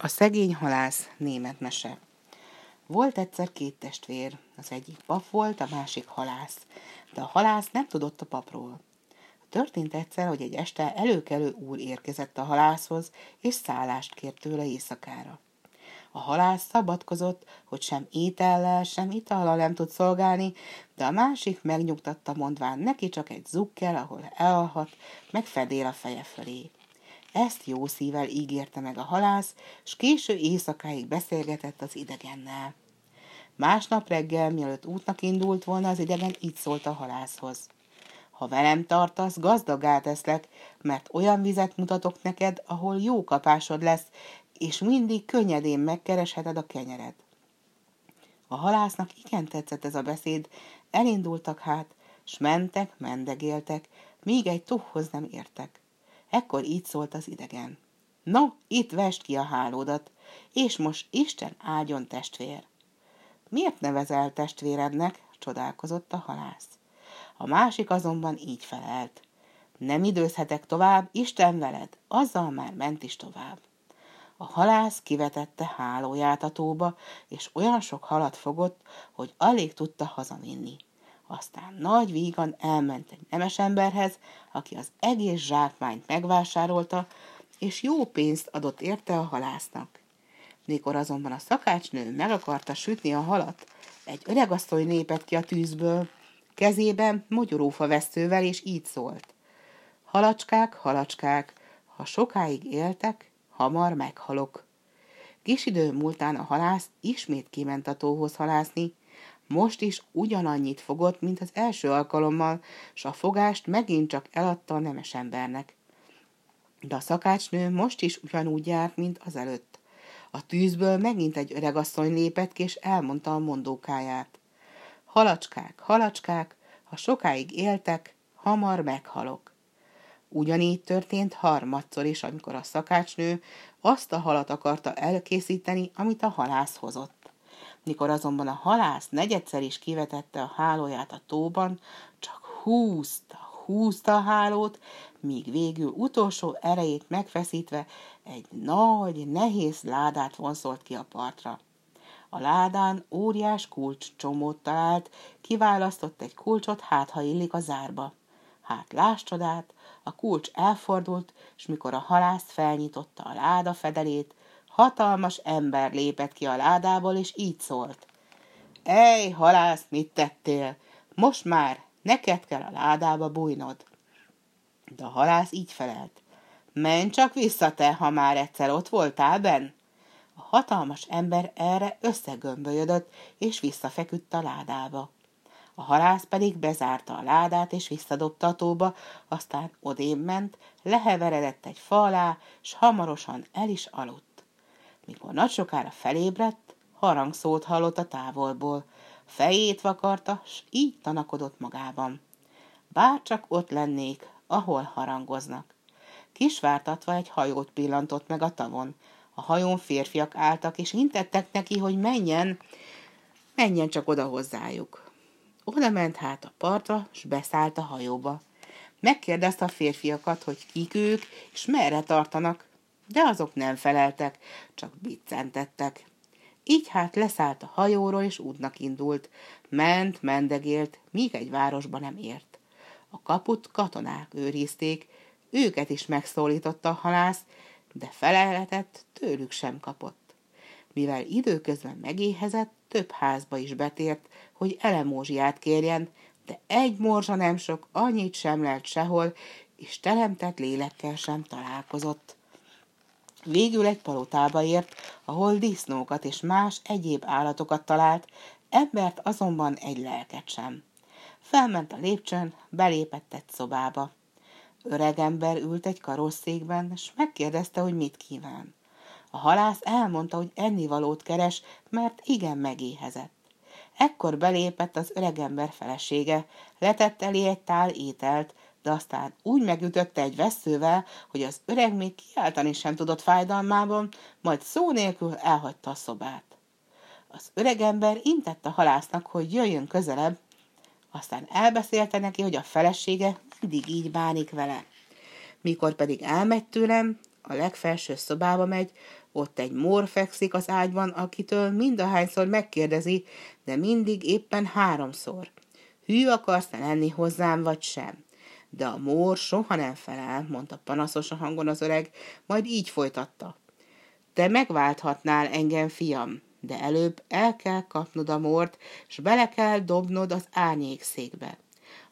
A szegény halász német mese. Volt egyszer két testvér, az egyik pap volt, a másik halász, de a halász nem tudott a papról. Történt egyszer, hogy egy este előkelő úr érkezett a halászhoz, és szállást kért tőle éjszakára. A halász szabadkozott, hogy sem étellel, sem itallal nem tud szolgálni, de a másik megnyugtatta mondván neki csak egy zukkel, ahol elalhat, meg fedél a feje fölé. Ezt jó szívvel ígérte meg a halász, s késő éjszakáig beszélgetett az idegennel. Másnap reggel, mielőtt útnak indult volna, az idegen így szólt a halászhoz. Ha velem tartasz, gazdagá teszlek, mert olyan vizet mutatok neked, ahol jó kapásod lesz, és mindig könnyedén megkeresheted a kenyered. A halásznak igen tetszett ez a beszéd, elindultak hát, s mentek, mendegéltek, míg egy tuhhoz nem értek. Ekkor így szólt az idegen. No, itt vest ki a hálódat, és most Isten áldjon testvér. Miért nevezel testvérednek? csodálkozott a halász. A másik azonban így felelt. Nem időzhetek tovább, Isten veled, azzal már ment is tovább. A halász kivetette hálóját a tóba, és olyan sok halat fogott, hogy alig tudta hazavinni. Aztán nagy vígan elment egy nemes emberhez, aki az egész zsákmányt megvásárolta, és jó pénzt adott érte a halásznak. Mikor azonban a szakácsnő meg akarta sütni a halat, egy öregasszony lépett ki a tűzből, kezében mogyorófa vesztővel, és így szólt. Halacskák, halacskák, ha sokáig éltek, hamar meghalok. Kis idő múltán a halász ismét kiment a tóhoz halászni, most is ugyanannyit fogott, mint az első alkalommal, s a fogást megint csak eladta a nemes embernek. De a szakácsnő most is ugyanúgy járt, mint az előtt. A tűzből megint egy öregasszony lépett ki, és elmondta a mondókáját. Halacskák, halacskák, ha sokáig éltek, hamar meghalok. Ugyanígy történt harmadszor is, amikor a szakácsnő azt a halat akarta elkészíteni, amit a halász hozott. Mikor azonban a halász negyedszer is kivetette a hálóját a tóban, csak húzta, húzta a hálót, míg végül utolsó erejét megfeszítve egy nagy, nehéz ládát vonszolt ki a partra. A ládán óriás kulcs csomót talált, kiválasztott egy kulcsot, hát ha illik a zárba. Hát láss csodát, a kulcs elfordult, és mikor a halász felnyitotta a láda fedelét, hatalmas ember lépett ki a ládából, és így szólt. Ej, halász, mit tettél? Most már neked kell a ládába bújnod. De a halász így felelt. Menj csak vissza te, ha már egyszer ott voltál benn. A hatalmas ember erre összegömbölyödött, és visszafeküdt a ládába. A halász pedig bezárta a ládát, és visszadobta a tóba, aztán odébb ment, leheveredett egy fa alá, s hamarosan el is aludt. Mikor nagy sokára felébredt, harangszót hallott a távolból, fejét vakarta, s így tanakodott magában. Bár csak ott lennék, ahol harangoznak. Kisvártatva egy hajót pillantott meg a tavon. A hajón férfiak álltak, és intettek neki, hogy menjen, menjen csak oda hozzájuk. Oda ment hát a partra, s beszállt a hajóba. Megkérdezte a férfiakat, hogy kik ők, és merre tartanak, de azok nem feleltek, csak biccentettek. Így hát leszállt a hajóról, és útnak indult. Ment, mendegélt, míg egy városba nem ért. A kaput katonák őrizték, őket is megszólította a halász, de feleletet tőlük sem kapott. Mivel időközben megéhezett, több házba is betért, hogy elemózsiát kérjen, de egy morzsa nem sok, annyit sem lehet sehol, és teremtett lélekkel sem találkozott. Végül egy palotába ért, ahol disznókat és más egyéb állatokat talált, embert azonban egy lelket sem. Felment a lépcsőn, belépett egy szobába. Öreg ember ült egy karosszékben, és megkérdezte, hogy mit kíván. A halász elmondta, hogy ennivalót keres, mert igen megéhezett. Ekkor belépett az öregember felesége, letett elé egy tál ételt, de aztán úgy megütötte egy veszővel, hogy az öreg még kiáltani sem tudott fájdalmában, majd szó nélkül elhagyta a szobát. Az öregember intett a halásznak, hogy jöjjön közelebb, aztán elbeszélte neki, hogy a felesége mindig így bánik vele. Mikor pedig elmegy tőlem, a legfelső szobába megy, ott egy mór fekszik az ágyban, akitől mindahányszor megkérdezi, de mindig éppen háromszor. Hű akarsz-e lenni hozzám, vagy sem? De a mór soha nem felel, mondta panaszos a hangon az öreg, majd így folytatta. Te megválthatnál engem, fiam, de előbb el kell kapnod a mort, s bele kell dobnod az árnyékszékbe.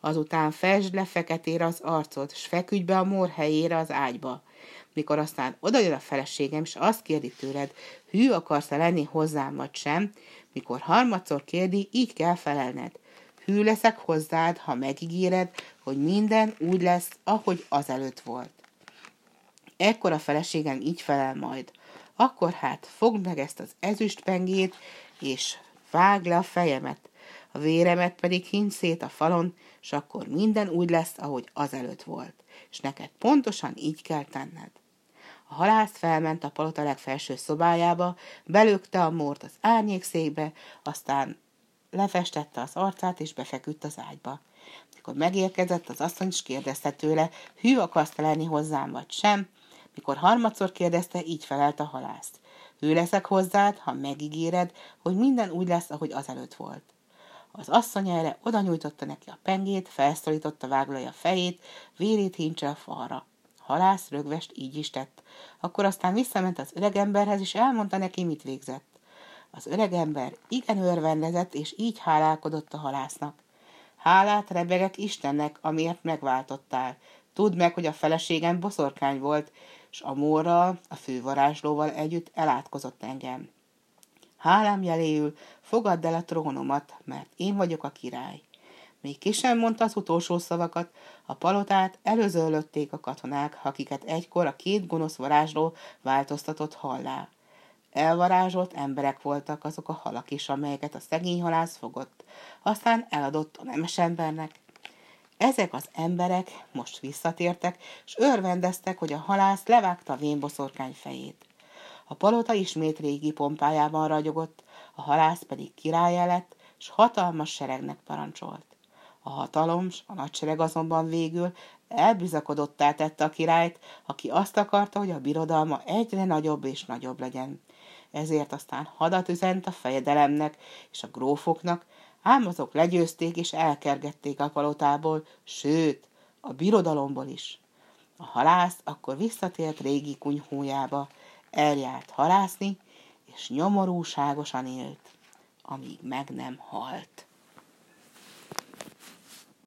Azután fesd le feketére az arcod, s feküdj be a mor helyére az ágyba. Mikor aztán odajön a feleségem, és azt kérdi tőled, hű akarsz-e lenni hozzám, vagy sem, mikor harmadszor kérdi, így kell felelned. Hű leszek hozzád, ha megígéred, hogy minden úgy lesz, ahogy azelőtt volt. Ekkor a feleségem így felel majd. Akkor hát fogd meg ezt az ezüstpengét, és vág le a fejemet, a véremet pedig hint szét a falon, és akkor minden úgy lesz, ahogy azelőtt volt, és neked pontosan így kell tenned. A halász felment a palota legfelső szobájába, belőkte a mort az árnyékszékbe, aztán lefestette az arcát, és befeküdt az ágyba. Mikor megérkezett, az asszony is kérdezte tőle, hű akarsz lenni hozzám, vagy sem. Mikor harmadszor kérdezte, így felelt a halász. Hű leszek hozzád, ha megígéred, hogy minden úgy lesz, ahogy azelőtt volt. Az asszony erre oda nyújtotta neki a pengét, felszólította váglója fejét, vérét hincse a falra. Halász rögvest így is tett. Akkor aztán visszament az öregemberhez, és elmondta neki, mit végzett. Az öregember igen örvendezett, és így hálálkodott a halásznak. Hálát rebegek Istennek, amiért megváltottál. Tudd meg, hogy a feleségem boszorkány volt, és a mórral, a fővarázslóval együtt elátkozott engem. Hálám jeléül fogadd el a trónomat, mert én vagyok a király. Még ki sem mondta az utolsó szavakat, a palotát előzőlötték a katonák, akiket egykor a két gonosz varázsló változtatott hallá. Elvarázsolt emberek voltak azok a halak is, amelyeket a szegény halász fogott, aztán eladott a nemes embernek. Ezek az emberek most visszatértek, és örvendeztek, hogy a halász levágta a vénboszorkány fejét. A palota ismét régi pompájában ragyogott, a halász pedig királya lett, s hatalmas seregnek parancsolt. A hatalom, a nagysereg azonban végül elbizakodottá tette a királyt, aki azt akarta, hogy a birodalma egyre nagyobb és nagyobb legyen. Ezért aztán hadat üzent a fejedelemnek és a grófoknak, ám azok legyőzték és elkergették a palotából, sőt, a birodalomból is. A halász akkor visszatért régi kunyhójába, eljárt halászni, és nyomorúságosan élt, amíg meg nem halt.